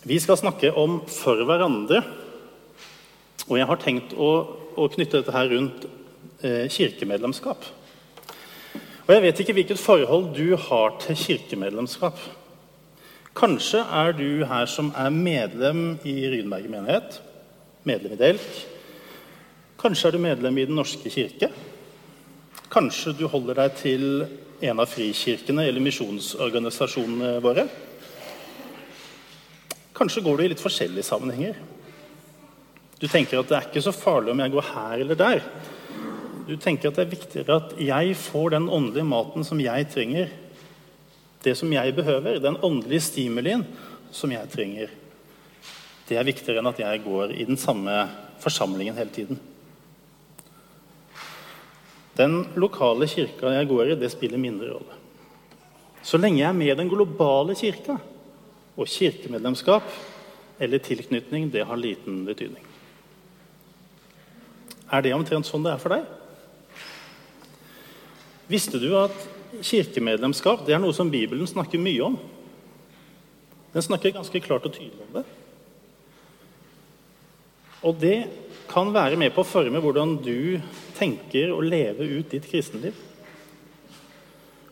Vi skal snakke om for hverandre. Og jeg har tenkt å, å knytte dette her rundt eh, kirkemedlemskap. Og jeg vet ikke hvilket forhold du har til kirkemedlemskap. Kanskje er du her som er medlem i Rynberget menighet, medlem i Delk. Kanskje er du medlem i Den norske kirke. Kanskje du holder deg til en av frikirkene eller misjonsorganisasjonene våre. Kanskje går du i litt forskjellige sammenhenger. Du tenker at det er ikke så farlig om jeg går her eller der. Du tenker at det er viktigere at jeg får den åndelige maten som jeg trenger. Det som jeg behøver, den åndelige stimulien som jeg trenger. Det er viktigere enn at jeg går i den samme forsamlingen hele tiden. Den lokale kirka jeg går i, det spiller mindre rolle. Så lenge jeg er med i den globale kirka, og kirkemedlemskap eller tilknytning, det har liten betydning. Er det omtrent sånn det er for deg? Visste du at kirkemedlemskap det er noe som Bibelen snakker mye om? Den snakker ganske klart og tydelig om det. Og det kan være med på å forme hvordan du tenker å leve ut ditt kristenliv.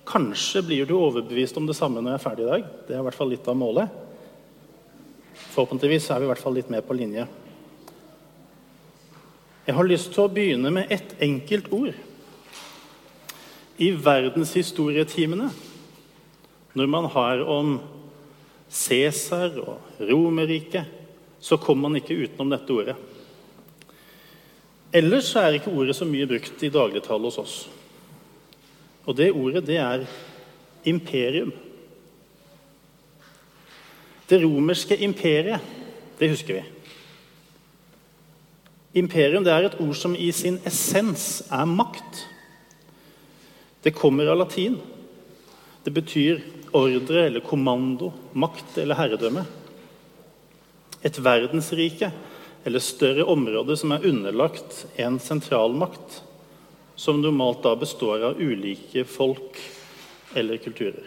Kanskje blir du overbevist om det samme når jeg er ferdig i dag. Det er i hvert fall litt av målet. Forhåpentligvis er vi i hvert fall litt mer på linje. Jeg har lyst til å begynne med ett enkelt ord. I verdenshistorietimene, når man har om Cæsar og Romerriket, så kommer man ikke utenom dette ordet. Ellers er ikke ordet så mye brukt i dagligtale hos oss. Og det ordet, det er imperium. Det romerske imperiet, det husker vi. Imperium det er et ord som i sin essens er makt. Det kommer av latin. Det betyr ordre eller kommando, makt eller herredømme. Et verdensrike eller større område som er underlagt en sentralmakt som normalt da består av ulike folk eller kulturer.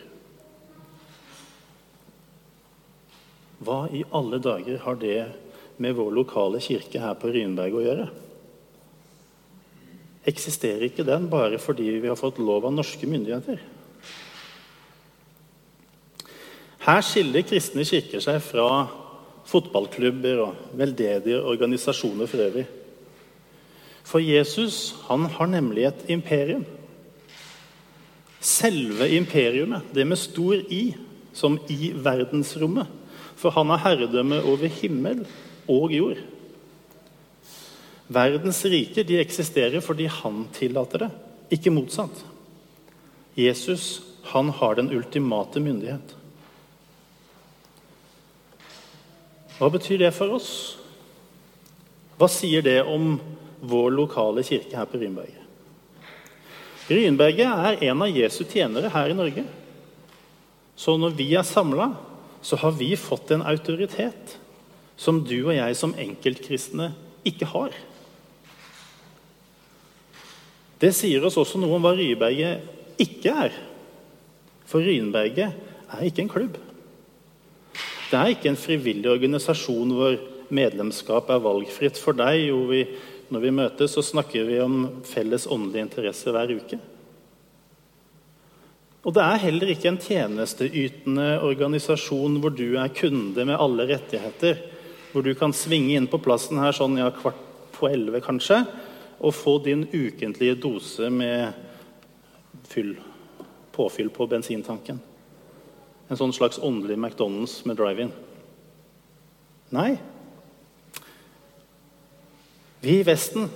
Hva i alle dager har det med vår lokale kirke her på Rynberg å gjøre? Eksisterer ikke den bare fordi vi har fått lov av norske myndigheter? Her skiller kristne kirker seg fra fotballklubber og veldedige organisasjoner for øvrig. For Jesus han har nemlig et imperium. Selve imperiumet, det med stor I, som i verdensrommet. For han har herredømme over himmel og jord. Verdens riker de eksisterer fordi han tillater det, ikke motsatt. Jesus han har den ultimate myndighet. Hva betyr det for oss? Hva sier det om vår lokale kirke her på Rynberget. Rynberget er en av Jesu tjenere her i Norge. Så når vi er samla, så har vi fått en autoritet som du og jeg som enkeltkristne ikke har. Det sier oss også noe om hva Rynberget ikke er. For Rynberget er ikke en klubb. Det er ikke en frivillig organisasjon hvor medlemskap er valgfritt for deg, hvor vi når vi møtes, så snakker vi om felles åndelige interesser hver uke. Og det er heller ikke en tjenesteytende organisasjon hvor du er kunde med alle rettigheter, hvor du kan svinge inn på plassen her sånn ja, kvart på elleve kanskje, og få din ukentlige dose med fyll, påfyll på bensintanken. En sånn slags åndelig McDonald's med drive-in. Nei, vi i Vesten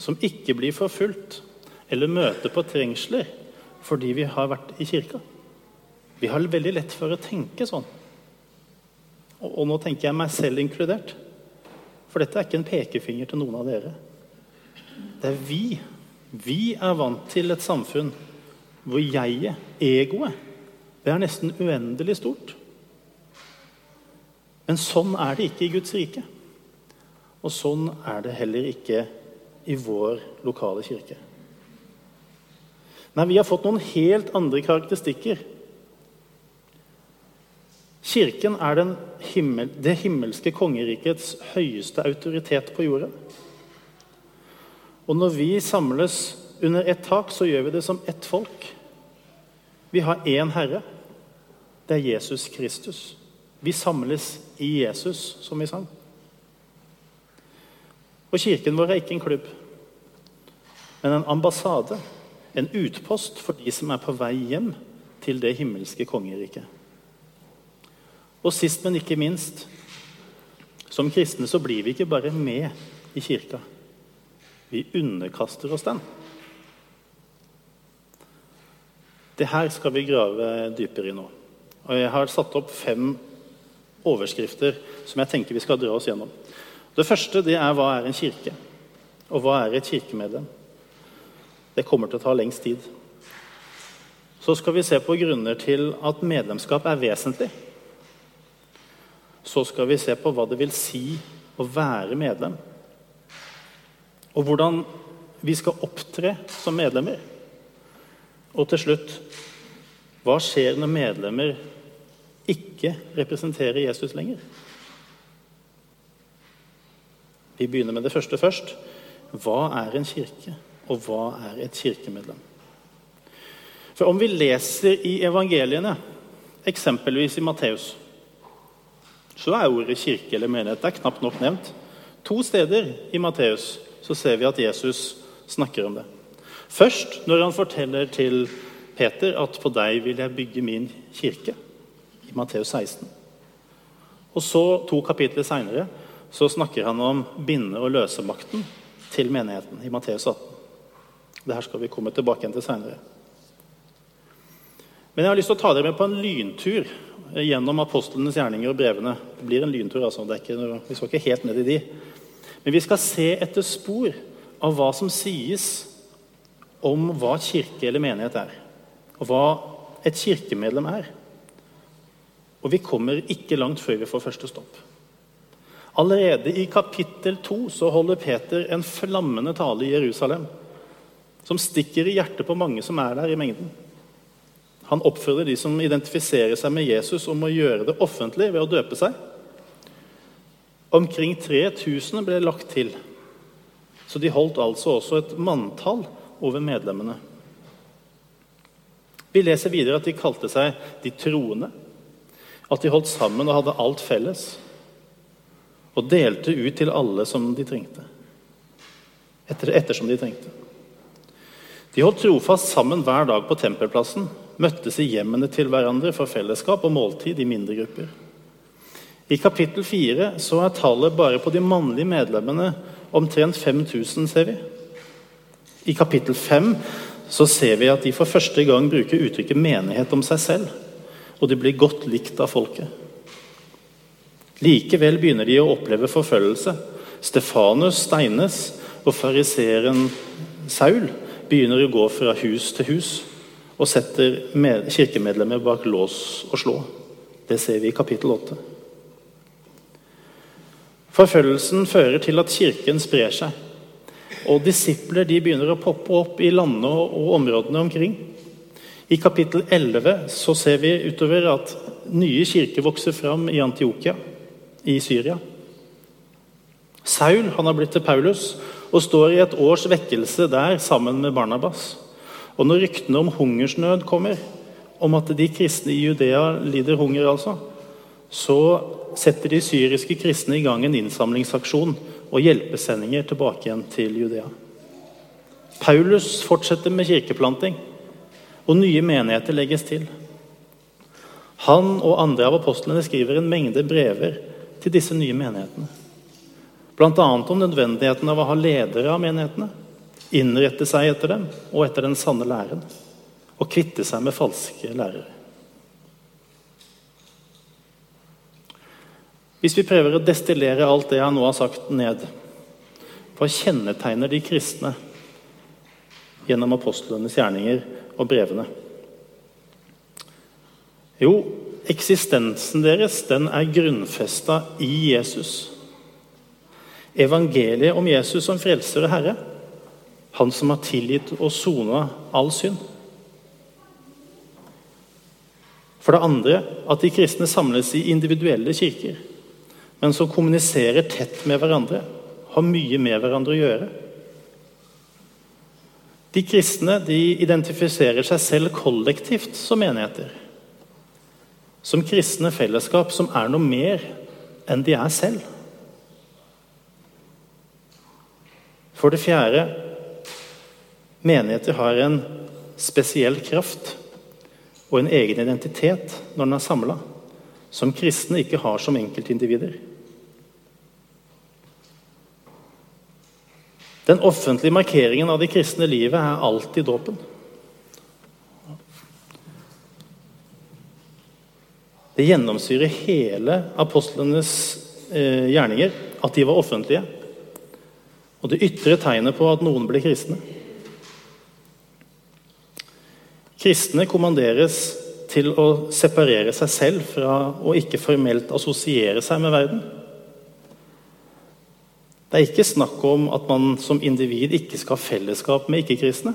som ikke blir forfulgt eller møter på trengsler fordi vi har vært i kirka. Vi har veldig lett for å tenke sånn. Og, og nå tenker jeg meg selv inkludert. For dette er ikke en pekefinger til noen av dere. Det er vi. Vi er vant til et samfunn hvor jeget, egoet, det er nesten uendelig stort. Men sånn er det ikke i Guds rike. Og sånn er det heller ikke i vår lokale kirke. Nei, vi har fått noen helt andre karakteristikker. Kirken er himmel, det himmelske kongerikets høyeste autoritet på jorden. Og når vi samles under ett tak, så gjør vi det som ett folk. Vi har én Herre. Det er Jesus Kristus. Vi samles i Jesus, som vi sang. Og kirken vår er ikke en klubb, men en ambassade. En utpost for de som er på vei hjem til det himmelske kongeriket. Og sist, men ikke minst, som kristne så blir vi ikke bare med i kirka. Vi underkaster oss den. Det her skal vi grave dypere i nå. Og Jeg har satt opp fem overskrifter som jeg tenker vi skal dra oss gjennom. Det første det er hva er en kirke, og hva er et kirkemedlem? Det kommer til å ta lengst tid. Så skal vi se på grunner til at medlemskap er vesentlig. Så skal vi se på hva det vil si å være medlem. Og hvordan vi skal opptre som medlemmer. Og til slutt hva skjer når medlemmer ikke representerer Jesus lenger? Vi begynner med det første først. Hva er en kirke, og hva er et kirkemedlem? For Om vi leser i evangeliene, eksempelvis i Matteus, så er ordet kirke eller menighet det er knapt nok nevnt. To steder i Matteus så ser vi at Jesus snakker om det. Først når han forteller til Peter at 'på deg vil jeg bygge min kirke', i Matteus 16. Og så, to kapitler seinere, så snakker han om binde- og løsemakten til menigheten i Matteus 18. Dette skal vi komme tilbake igjen til seinere. Men jeg har lyst til å ta dere med på en lyntur gjennom apostlenes gjerninger og brevene. Det blir en lyntur, altså. Noe, vi skal ikke helt ned i de. Men vi skal se etter spor av hva som sies om hva kirke eller menighet er. Og hva et kirkemedlem er. Og vi kommer ikke langt før vi får første stopp. Allerede i kapittel 2 så holder Peter en flammende tale i Jerusalem som stikker i hjertet på mange som er der i mengden. Han oppfordrer de som identifiserer seg med Jesus, om å gjøre det offentlig ved å døpe seg. Omkring 3000 ble lagt til, så de holdt altså også et manntall over medlemmene. Vi leser videre at de kalte seg de troende, at de holdt sammen og hadde alt felles og delte ut til alle som de trengte. Etter, ettersom de trengte. De holdt trofast sammen hver dag på tempelplassen, møttes i hjemmene til hverandre for fellesskap og måltid i mindre grupper. I kapittel 4 så er tallet bare på de mannlige medlemmene omtrent 5000, ser vi. I kapittel 5 så ser vi at de for første gang bruker uttrykket 'menighet' om seg selv, og de blir godt likt av folket. Likevel begynner de å oppleve forfølgelse. Stefanus steines, og fariseeren Saul begynner å gå fra hus til hus og setter kirkemedlemmer bak lås og slå. Det ser vi i kapittel 8. Forfølgelsen fører til at kirken sprer seg. Og disipler de begynner å poppe opp i landene og områdene omkring. I kapittel 11 så ser vi utover at nye kirker vokser fram i Antiokia i Syria. Saul han har blitt til Paulus og står i et års vekkelse der sammen med Barnabas. Og når ryktene om hungersnød kommer, om at de kristne i Judea lider hunger, altså, så setter de syriske kristne i gang en innsamlingsaksjon og hjelpesendinger tilbake igjen til Judea. Paulus fortsetter med kirkeplanting, og nye menigheter legges til. Han og andre av apostlene skriver en mengde brever til disse nye menighetene. Bl.a. om nødvendigheten av å ha ledere av menighetene, innrette seg etter dem og etter den sanne læren, og kvitte seg med falske lærere. Hvis vi prøver å destillere alt det jeg nå har sagt, ned Hva kjennetegner de kristne gjennom apostlenes gjerninger og brevene? Jo, eksistensen deres den er grunnfesta i Jesus. Evangeliet om Jesus som frelser og herre, han som har tilgitt og sona all synd. For det andre at de kristne samles i individuelle kirker, men som kommuniserer tett med hverandre, har mye med hverandre å gjøre. De kristne de identifiserer seg selv kollektivt som menigheter. Som kristne fellesskap som er noe mer enn de er selv. For det fjerde menigheter har en spesiell kraft og en egen identitet når den er samla, som kristne ikke har som enkeltindivider. Den offentlige markeringen av det kristne livet er alltid dåpen. Det gjennomsyrer hele apostlenes eh, gjerninger at de var offentlige. Og det ytre tegnet på at noen ble kristne. Kristne kommanderes til å separere seg selv fra å ikke formelt assosiere seg med verden. Det er ikke snakk om at man som individ ikke skal ha fellesskap med ikke-kristne.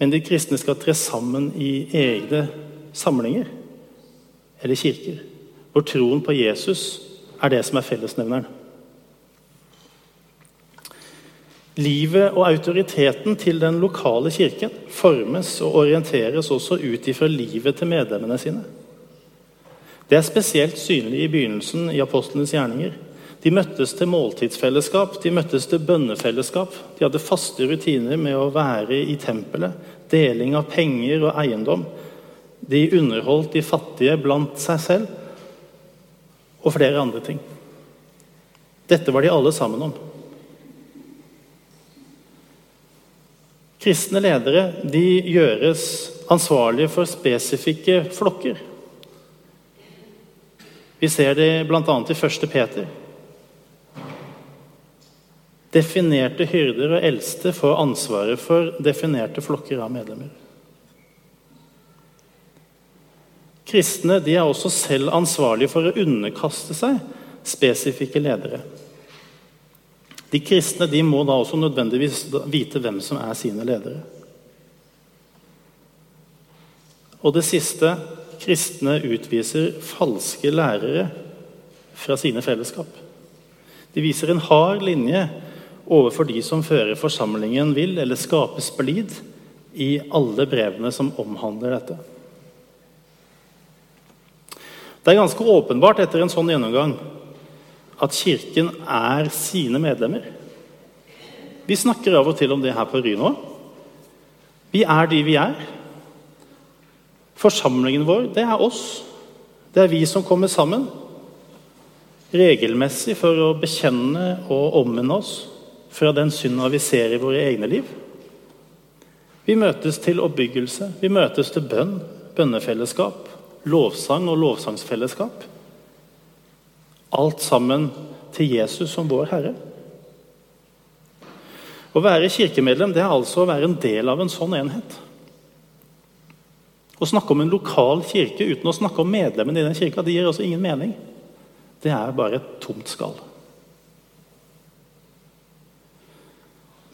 Men de kristne skal tre sammen i egne samlinger eller kirker. Hvor troen på Jesus er det som er fellesnevneren. Livet og autoriteten til den lokale kirken formes og orienteres også ut ifra livet til medlemmene sine. Det er spesielt synlig i begynnelsen i apostlenes gjerninger. De møttes til måltidsfellesskap, de møttes til bønnefellesskap. De hadde faste rutiner med å være i tempelet, deling av penger og eiendom. De underholdt de fattige blant seg selv og flere andre ting. Dette var de alle sammen om. Kristne ledere de gjøres ansvarlige for spesifikke flokker. Vi ser det bl.a. i 1. Peter. Definerte hyrder og eldste får ansvaret for definerte flokker av medlemmer. Kristne de er også selv ansvarlige for å underkaste seg spesifikke ledere. De kristne de må da også nødvendigvis vite hvem som er sine ledere. Og det siste kristne utviser falske lærere fra sine fellesskap. De viser en hard linje overfor de som fører forsamlingen vil eller skaper splid i alle brevene som omhandler dette. Det er ganske åpenbart etter en sånn gjennomgang at Kirken er sine medlemmer. Vi snakker av og til om det her på Ryno. Vi er de vi er. Forsamlingen vår, det er oss. Det er vi som kommer sammen regelmessig for å bekjenne og omvende oss fra den synda vi ser i våre egne liv. Vi møtes til oppbyggelse, vi møtes til bønn, bønnefellesskap, lovsang og lovsangsfellesskap. Alt sammen til Jesus som vår Herre. Å være kirkemedlem det er altså å være en del av en sånn enhet. Å snakke om en lokal kirke uten å snakke om medlemmene i den kirka, det gir også ingen mening. Det er bare et tomt skall.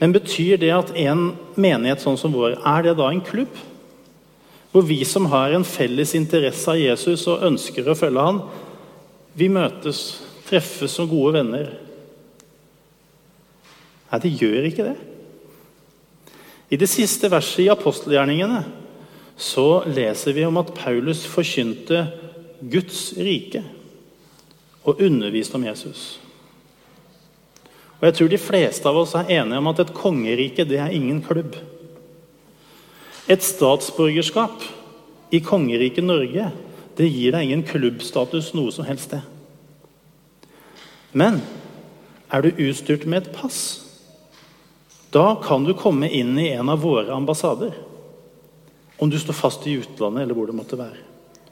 Men betyr det at en menighet sånn som vår, er det da en klubb? Hvor vi som har en felles interesse av Jesus og ønsker å følge han, vi møtes, treffes som gode venner. Nei, det gjør ikke det. I det siste verset i apostelgjerningene så leser vi om at Paulus forkynte Guds rike og underviste om Jesus. Og Jeg tror de fleste av oss er enige om at et kongerike det er ingen klubb. Et statsborgerskap i kongeriket Norge det gir deg ingen klubbstatus noe som helst sted. Men er du utstyrt med et pass, da kan du komme inn i en av våre ambassader. Om du står fast i utlandet eller hvor det måtte være.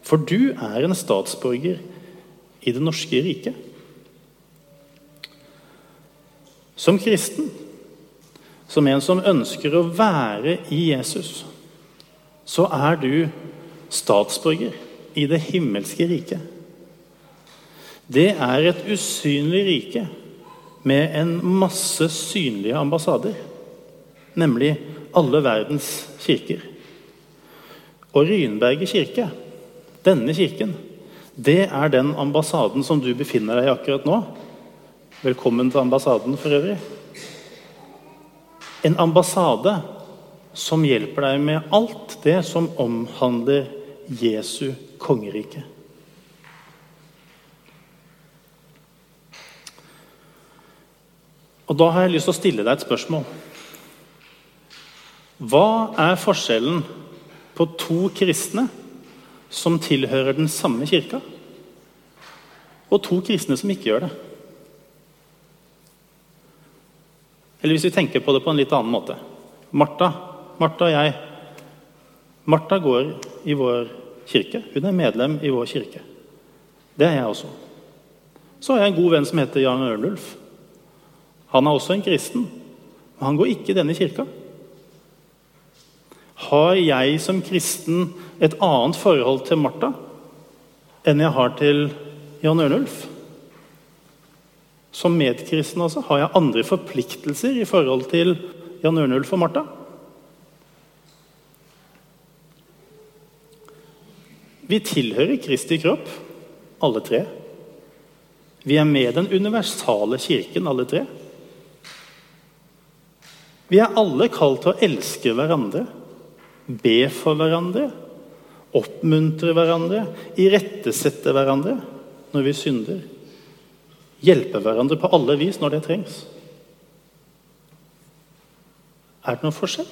For du er en statsborger i det norske riket. Som kristen, som en som ønsker å være i Jesus, så er du statsborger i det himmelske riket. Det er et usynlig rike med en masse synlige ambassader. Nemlig alle verdens kirker. Og Rynberget kirke denne kirken, det er den ambassaden som du befinner deg i akkurat nå. Velkommen til ambassaden for øvrig. En ambassade som hjelper deg med alt det som omhandler Jesu kongerike. Og Da har jeg lyst til å stille deg et spørsmål. Hva er forskjellen på to kristne som tilhører den samme kirka, og to kristne som ikke gjør det? Eller hvis vi tenker på det på en litt annen måte. Martha, Martha og jeg Martha går i vår kirke. Hun er medlem i vår kirke. Det er jeg også. Så har jeg en god venn som heter Jan Ørnulf. Han er også en kristen, men han går ikke i denne kirka. Har jeg som kristen et annet forhold til Martha enn jeg har til Jan Ørnulf? Som medkristen altså, har jeg andre forpliktelser i forhold til Jan Ørnulf og Martha? Vi tilhører Kristi kropp, alle tre. Vi er med den universale kirken, alle tre. Vi er alle kalt til å elske hverandre, be for hverandre, oppmuntre hverandre, irettesette hverandre når vi synder. Hjelpe hverandre på alle vis når det trengs. Er det noen forskjell?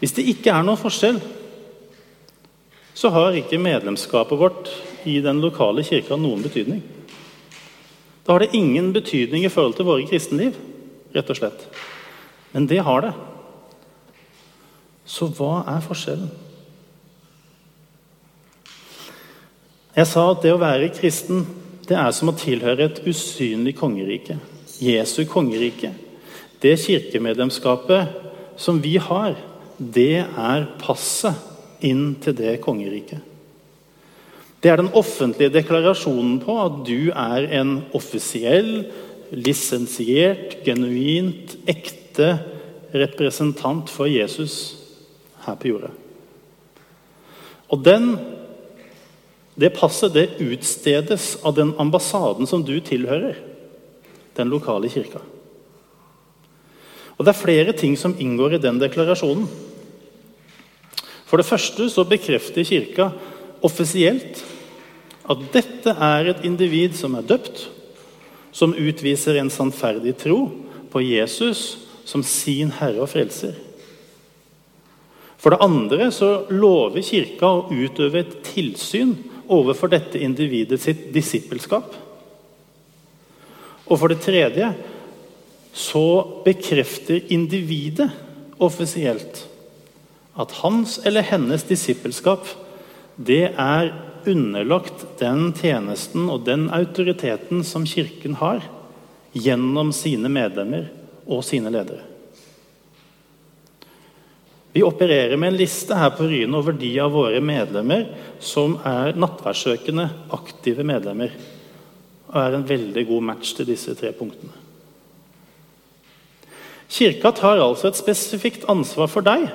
Hvis det ikke er noen forskjell, så har ikke medlemskapet vårt i den lokale kirka noen betydning. Da har det ingen betydning i forhold til våre kristenliv, rett og slett. Men det har det. Så hva er forskjellen? Jeg sa at det å være kristen det er som å tilhøre et usynlig kongerike. Jesu kongerike. Det kirkemedlemskapet som vi har, det er passet inn til det kongeriket. Det er den offentlige deklarasjonen på at du er en offisiell, lisensiert, genuint, ekte representant for Jesus her på jorda. Og den, det passet det utstedes av den ambassaden som du tilhører, den lokale kirka. Og Det er flere ting som inngår i den deklarasjonen. For det første så bekrefter Kirka offisielt at dette er et individ som er døpt, som utviser en sannferdig tro på Jesus som sin herre og frelser. For det andre så lover Kirka å utøve et tilsyn overfor dette individet sitt disippelskap. Og for det tredje så bekrefter individet offisielt at hans eller hennes disippelskap det er underlagt den tjenesten og den autoriteten som Kirken har gjennom sine medlemmer og sine ledere. Vi opererer med en liste her på Ryen over de av våre medlemmer som er nattverdssøkende, aktive medlemmer. Og er en veldig god match til disse tre punktene. Kirka tar altså et spesifikt ansvar for deg,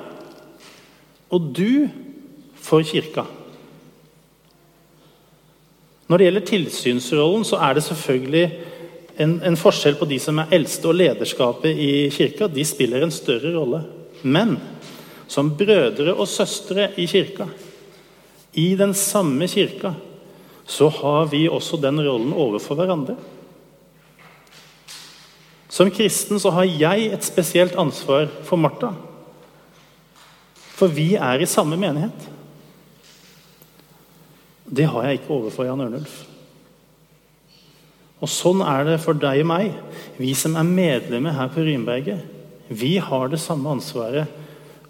og du for kirka. Når det gjelder tilsynsrollen, så er det selvfølgelig en, en, forskjell på de som er eldste og lederskapet i kirka. De spiller en større rolle. Men som brødre og søstre i kirka, i den samme kirka, så har vi også den rollen overfor hverandre. Som kristen så har jeg et spesielt ansvar for Martha. For vi er i samme menighet. Det har jeg ikke overfor Jan Ørnulf. Og Sånn er det for deg og meg, vi som er medlemmer her på Rynberget. Vi har det samme ansvaret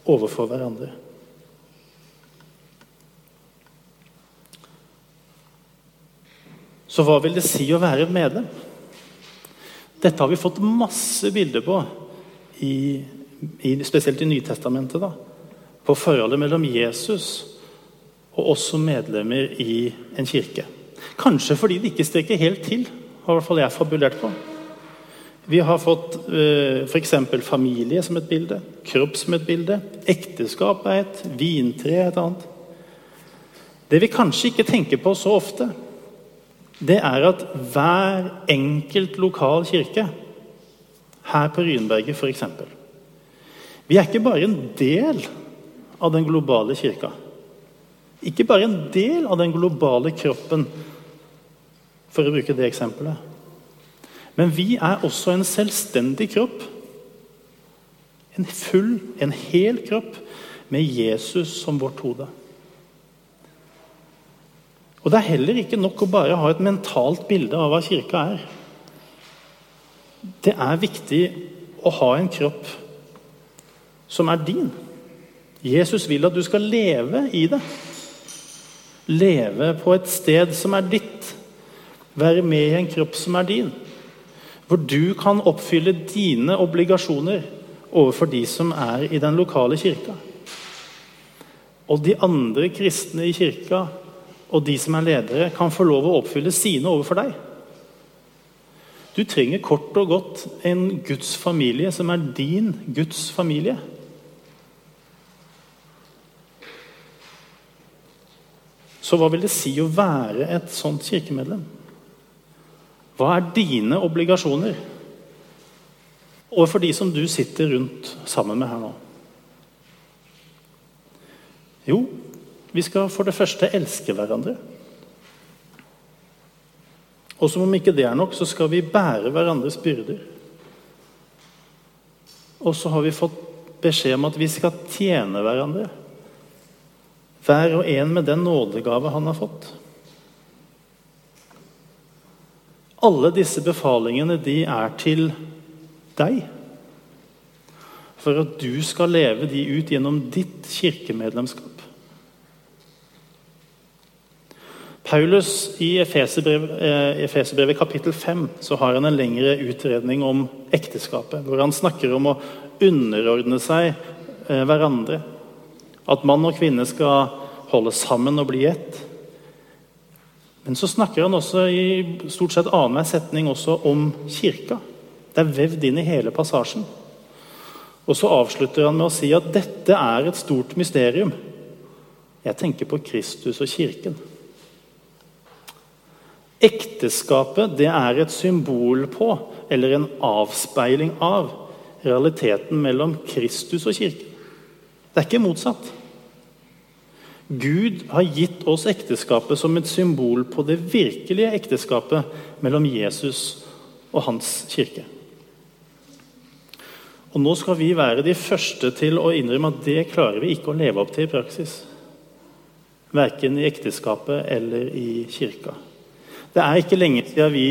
overfor hverandre. Så hva vil det si å være medlem? Dette har vi fått masse bilder på, i, i, spesielt i Nytestamentet. da, På forholdet mellom Jesus og oss som medlemmer i en kirke. Kanskje fordi det ikke strekker helt til, har i hvert fall jeg fabulert på. Vi har fått eh, f.eks. familie som et bilde, kropp som et bilde, ekteskap er et, vintre er et annet. Det vi kanskje ikke tenker på så ofte, det er at hver enkelt lokal kirke, her på Ryenberget f.eks. Vi er ikke bare en del av den globale kirka. Ikke bare en del av den globale kroppen, for å bruke det eksempelet. Men vi er også en selvstendig kropp. En full, en hel kropp med Jesus som vårt hode. Og Det er heller ikke nok å bare ha et mentalt bilde av hva kirka er. Det er viktig å ha en kropp som er din. Jesus vil at du skal leve i det. Leve på et sted som er ditt. Være med i en kropp som er din. Hvor du kan oppfylle dine obligasjoner overfor de som er i den lokale kirka. Og de andre kristne i kirka og de som er ledere, kan få lov å oppfylle sine overfor deg. Du trenger kort og godt en Guds familie som er din Guds familie. Så hva vil det si å være et sånt kirkemedlem? Hva er dine obligasjoner overfor de som du sitter rundt sammen med her nå? Jo, vi skal for det første elske hverandre. Og som om ikke det er nok, så skal vi bære hverandres byrder. Og så har vi fått beskjed om at vi skal tjene hverandre. Hver og en med den nådegave han har fått. Alle disse befalingene de er til deg. For at du skal leve de ut gjennom ditt kirkemedlemskap. Paulus I Efeserbrevet eh, kapittel 5 så har han en lengre utredning om ekteskapet. Hvor han snakker om å underordne seg eh, hverandre. At mann og kvinne skal holde sammen og bli ett. Men så snakker han også i stort sett annenhver setning også om kirka. Det er vevd inn i hele passasjen. Og så avslutter han med å si at dette er et stort mysterium. Jeg tenker på Kristus og kirken. Ekteskapet det er et symbol på, eller en avspeiling av, realiteten mellom Kristus og kirken. Det er ikke motsatt. Gud har gitt oss ekteskapet som et symbol på det virkelige ekteskapet mellom Jesus og hans kirke. Og Nå skal vi være de første til å innrømme at det klarer vi ikke å leve opp til i praksis. Verken i ekteskapet eller i kirka. Det er ikke lenge siden vi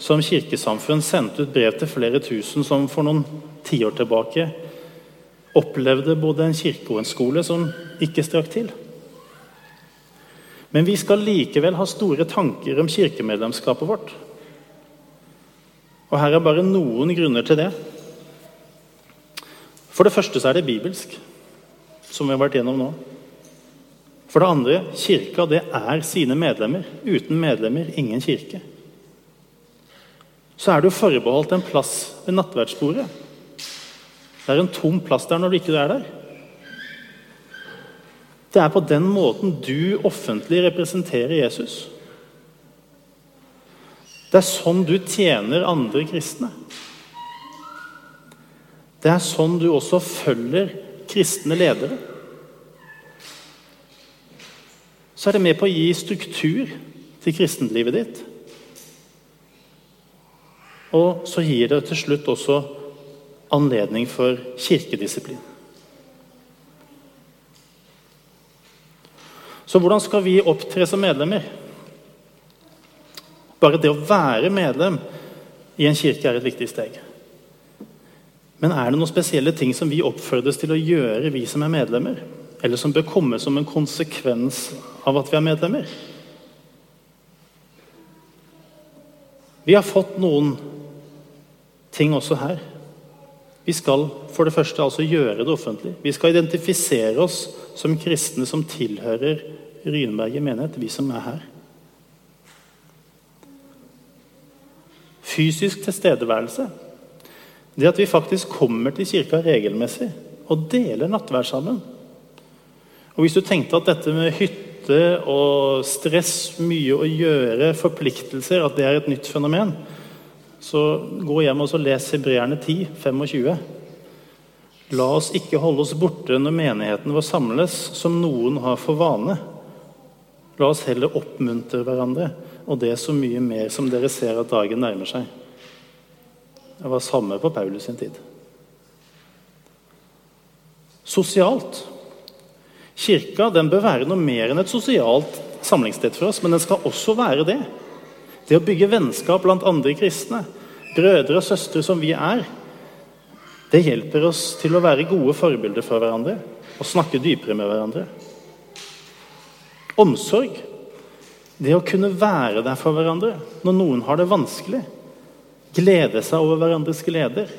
som kirkesamfunn sendte ut brev til flere tusen som for noen tiår tilbake opplevde både en kirke og en skole som ikke strakk til. Men vi skal likevel ha store tanker om kirkemedlemskapet vårt. Og Her er bare noen grunner til det. For det første så er det bibelsk, som vi har vært gjennom nå. For det andre, kirka det er sine medlemmer. Uten medlemmer, ingen kirke. Så er jo forbeholdt en plass ved nattverdsbordet. Det er en tom plass der når du ikke er der. Det er på den måten du offentlig representerer Jesus. Det er sånn du tjener andre kristne. Det er sånn du også følger kristne ledere så er det med på å gi struktur til kristenlivet ditt. Og så gir det til slutt også anledning for kirkedisiplin. Så hvordan skal vi opptre som medlemmer? Bare det å være medlem i en kirke er et viktig steg. Men er det noen spesielle ting som vi oppfordres til å gjøre, vi som er medlemmer? eller som bør komme som en konsekvens av at vi er medlemmer. Vi har fått noen ting også her. Vi skal for det første altså gjøre det offentlig. Vi skal identifisere oss som kristne som tilhører Ryenberget menighet, vi som er her. Fysisk tilstedeværelse. Det at vi faktisk kommer til kirka regelmessig og deler nattverd sammen. Og Hvis du tenkte at dette med hytte og stress, mye å gjøre, forpliktelser, at det er et nytt fenomen, så gå hjem og les Hebreerne 10, 25. La oss ikke holde oss borte når menigheten vår samles, som noen har for vane. La oss heller oppmuntre hverandre, og det er så mye mer som dere ser at dagen nærmer seg. Det var samme på Paulus sin tid. Sosialt. Kirka den bør være noe mer enn et sosialt samlingssted for oss, men den skal også være det. Det å bygge vennskap blant andre kristne, brødre og søstre som vi er, det hjelper oss til å være gode forbilder for hverandre og snakke dypere med hverandre. Omsorg. Det å kunne være der for hverandre når noen har det vanskelig. Glede seg over hverandres gleder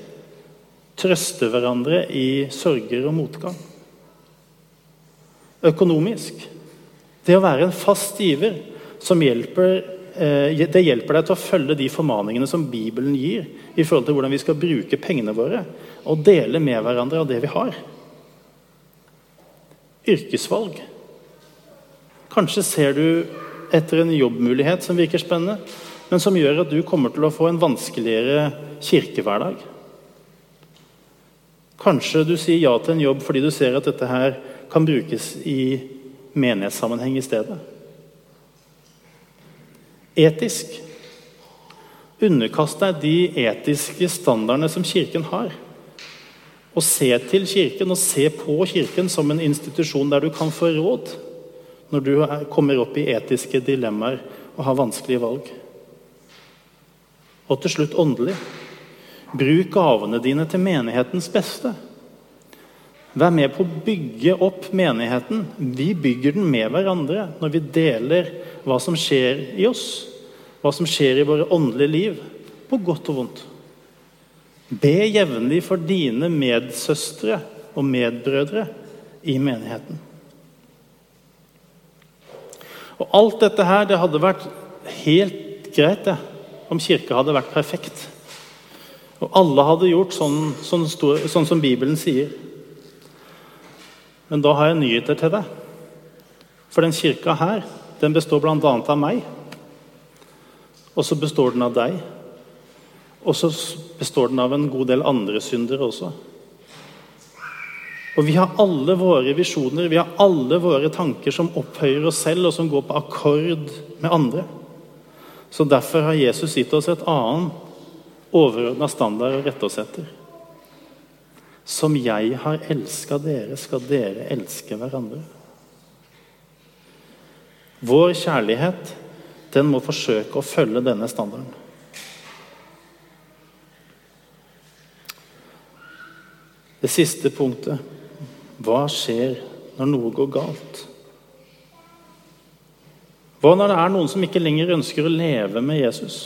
trøste hverandre i sorger og motgang. Økonomisk. Det å være en fast giver som hjelper, det hjelper deg til å følge de formaningene som Bibelen gir i forhold til hvordan vi skal bruke pengene våre og dele med hverandre av det vi har. Yrkesvalg. Kanskje ser du etter en jobbmulighet som virker spennende, men som gjør at du kommer til å få en vanskeligere kirkehverdag. Kanskje du sier ja til en jobb fordi du ser at dette her kan brukes i menighetssammenheng i stedet. Etisk. Underkast deg de etiske standardene som Kirken har. Og se til Kirken og se på Kirken som en institusjon der du kan få råd når du kommer opp i etiske dilemmaer og har vanskelige valg. Og til slutt åndelig. Bruk gavene dine til menighetens beste. Vær med på å bygge opp menigheten. Vi bygger den med hverandre når vi deler hva som skjer i oss, hva som skjer i våre åndelige liv, på godt og vondt. Be jevnlig for dine medsøstre og medbrødre i menigheten. Og Alt dette her, det hadde vært helt greit det, om kirka hadde vært perfekt. Og alle hadde gjort sånn, sånn, sånn som Bibelen sier. Men da har jeg nyheter til deg. For den kirka her den består bl.a. av meg. Og så består den av deg. Og så består den av en god del andre syndere også. Og Vi har alle våre visjoner, vi har alle våre tanker som opphøyer oss selv, og som går på akkord med andre. Så Derfor har Jesus gitt oss et annet overordna standard å rette oss etter. Som jeg har elska dere, skal dere elske hverandre. Vår kjærlighet den må forsøke å følge denne standarden. Det siste punktet hva skjer når noe går galt? Hva når det er noen som ikke lenger ønsker å leve med Jesus?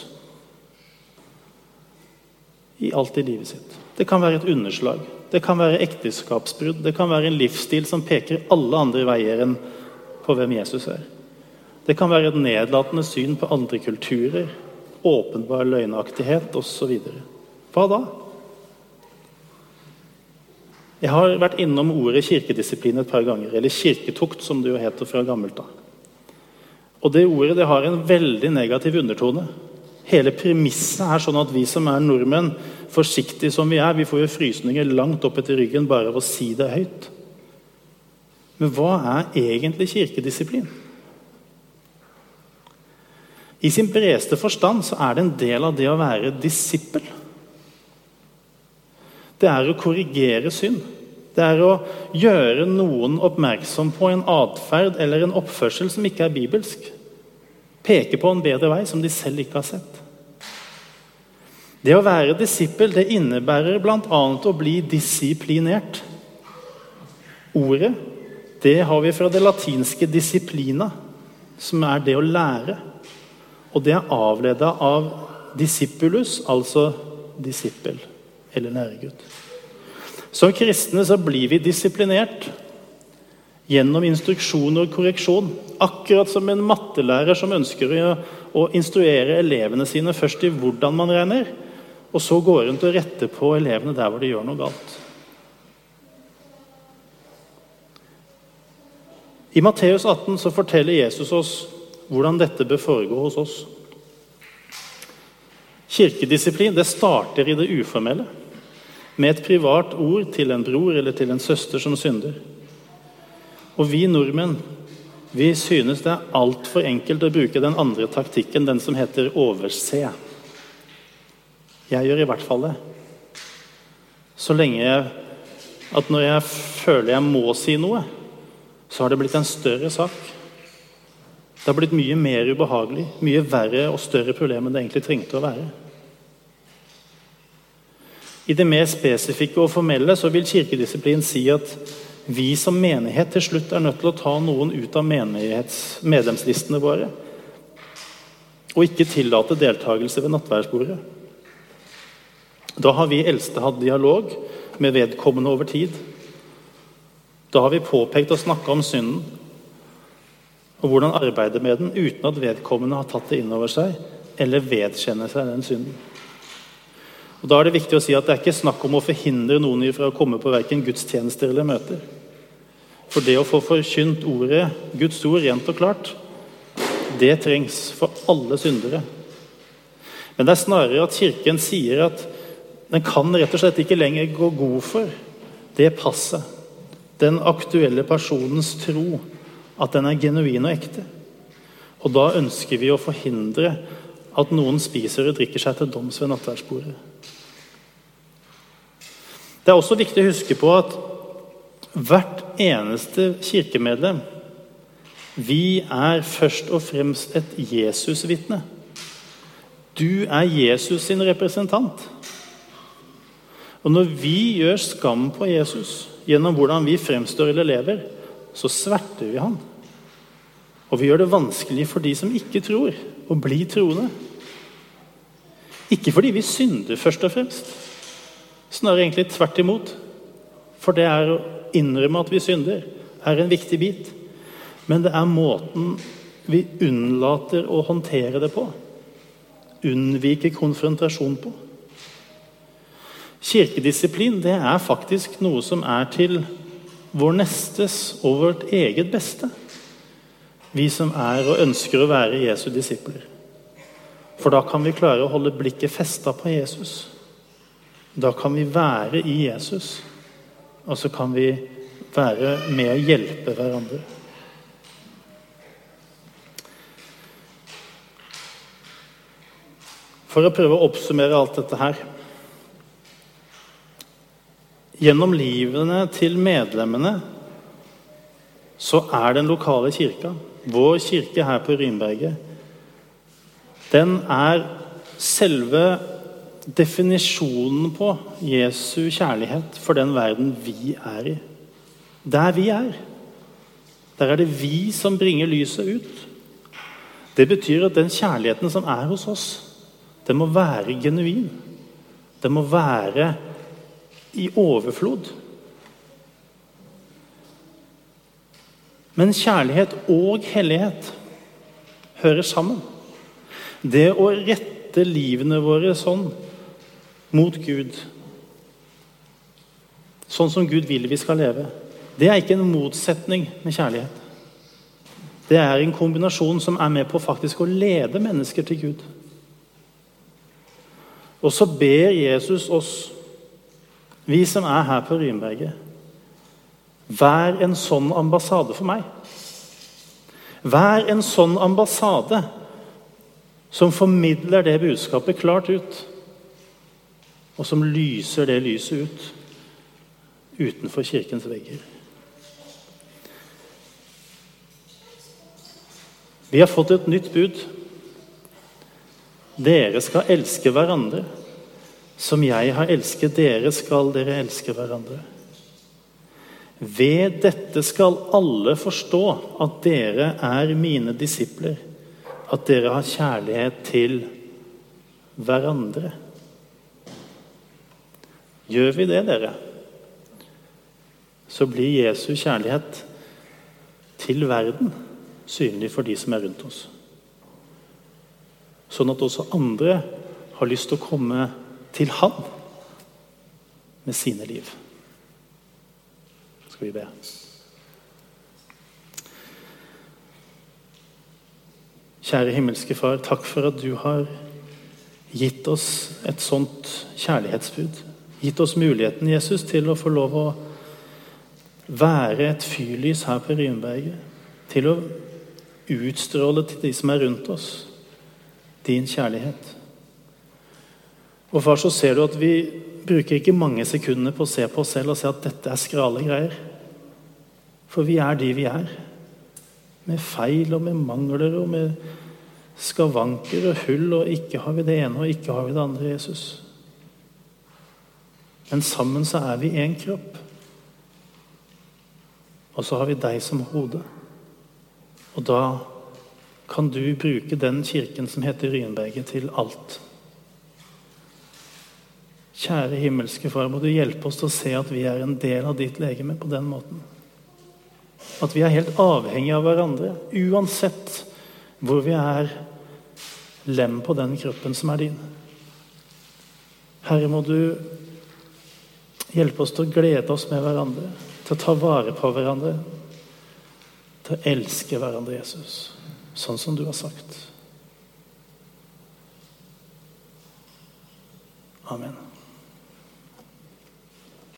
i alt i livet sitt. Det kan være et underslag, det kan være ekteskapsbrudd, det kan være en livsstil som peker alle andre veier enn på hvem Jesus er. Det kan være et nedlatende syn på andre kulturer, åpenbar løgnaktighet osv. Hva da? Jeg har vært innom ordet kirkedisiplin et par ganger, eller kirketukt, som det jo heter fra gammelt av. Og Det ordet det har en veldig negativ undertone. Hele premisset er sånn at vi som er nordmenn, forsiktige som vi er, vi får jo frysninger langt opp etter ryggen bare av å si det høyt. Men hva er egentlig kirkedisiplin? I sin bredeste forstand så er det en del av det å være disippel. Det er å korrigere synd. Det er å gjøre noen oppmerksom på en atferd eller en oppførsel som ikke er bibelsk peker på en bedre vei som de selv ikke har sett. Det å være disippel det innebærer bl.a. å bli disiplinert. Ordet det har vi fra det latinske 'disiplina', som er det å lære. Og det er avleda av 'discipulus', altså disippel eller læregutt. Som kristne så blir vi disiplinert gjennom instruksjon og korreksjon. Akkurat som en mattelærer som ønsker å, å instruere elevene sine først i hvordan man regner, og så går rundt og retter på elevene der hvor de gjør noe galt. I Matteus 18 så forteller Jesus oss hvordan dette bør foregå hos oss. Kirkedisiplin det starter i det uformelle, med et privat ord til en bror eller til en søster som synder. Og vi nordmenn vi synes det er altfor enkelt å bruke den andre taktikken, den som heter overse. Jeg gjør i hvert fall det. Så lenge jeg, at når jeg føler jeg må si noe, så har det blitt en større sak. Det har blitt mye mer ubehagelig, mye verre og større problem enn det egentlig trengte å være. I det mer spesifikke og formelle så vil kirkedisiplin si at vi som menighet til slutt er nødt til å ta noen ut av medlemslistene våre. Og ikke tillate deltakelse ved nattverdsbordet. Da har vi eldste hatt dialog med vedkommende over tid. Da har vi påpekt og snakka om synden og hvordan arbeide med den uten at vedkommende har tatt det inn over seg eller vedkjenner seg den synden. Og Da er det viktig å si at det er ikke snakk om å forhindre noen fra å komme på verken gudstjenester eller møter. For det å få forkynt ordet, Guds ord rent og klart, det trengs for alle syndere. Men det er snarere at Kirken sier at den kan rett og slett ikke lenger gå god for det passet. Den aktuelle personens tro. At den er genuin og ekte. Og da ønsker vi å forhindre at noen spiser og drikker seg til doms ved nattverdsbordet. Det er også viktig å huske på at hvert eneste kirkemedlem vi er først og fremst et Jesusvitne. Du er Jesus sin representant. Og når vi gjør skam på Jesus gjennom hvordan vi fremstår eller lever, så sverter vi han. Og vi gjør det vanskelig for de som ikke tror, å bli troende. Ikke fordi vi synder, først og fremst. Snarere egentlig tvert imot. For det er å innrømme at vi synder, er en viktig bit. Men det er måten vi unnlater å håndtere det på. Unnviker konfrontasjon på. Kirkedisiplin det er faktisk noe som er til vår nestes og vårt eget beste. Vi som er og ønsker å være Jesu disipler. For da kan vi klare å holde blikket festa på Jesus. Da kan vi være i Jesus, og så kan vi være med å hjelpe hverandre. For å prøve å oppsummere alt dette her Gjennom livene til medlemmene så er den lokale kirka, vår kirke her på Rynberget, den er selve definisjonen på Jesu kjærlighet for den verden vi er i. Der vi er. Der er det vi som bringer lyset ut. Det betyr at den kjærligheten som er hos oss, den må være genuin. Den må være i overflod. Men kjærlighet og hellighet hører sammen. Det å rette livene våre sånn mot Gud, sånn som Gud vil vi skal leve, det er ikke en motsetning med kjærlighet. Det er en kombinasjon som er med på faktisk å lede mennesker til Gud. Og så ber Jesus oss vi som er her på Rynberget, vær en sånn ambassade for meg. Vær en sånn ambassade som formidler det budskapet klart ut. Og som lyser det lyset ut utenfor kirkens vegger. Vi har fått et nytt bud. Dere skal elske hverandre. Som jeg har elsket dere, skal dere elske hverandre. Ved dette skal alle forstå at dere er mine disipler, at dere har kjærlighet til hverandre. Gjør vi det, dere, så blir Jesu kjærlighet til verden synlig for de som er rundt oss. Sånn at også andre har lyst til å komme til Han med sine liv. Skal vi be. Kjære himmelske Far, takk for at du har gitt oss et sånt kjærlighetsbud. Gitt oss muligheten, Jesus, til å få lov å være et fyrlys her på Rynberget, Til å utstråle til de som er rundt oss, din kjærlighet. Og far, så ser du at vi bruker ikke mange sekundene på å se på oss selv og se at dette er skrale greier. For vi er de vi er. Med feil og med mangler og med skavanker og hull, og ikke har vi det ene og ikke har vi det andre, Jesus. Men sammen så er vi én kropp. Og så har vi deg som hode. Og da kan du bruke den kirken som heter Ryenberget, til alt. Kjære himmelske Far, må du hjelpe oss til å se at vi er en del av ditt legeme på den måten. At vi er helt avhengige av hverandre, uansett hvor vi er lem på den kroppen som er din. Herre, må du hjelpe oss til å glede oss med hverandre, til å ta vare på hverandre, til å elske hverandre, Jesus, sånn som du har sagt. Amen.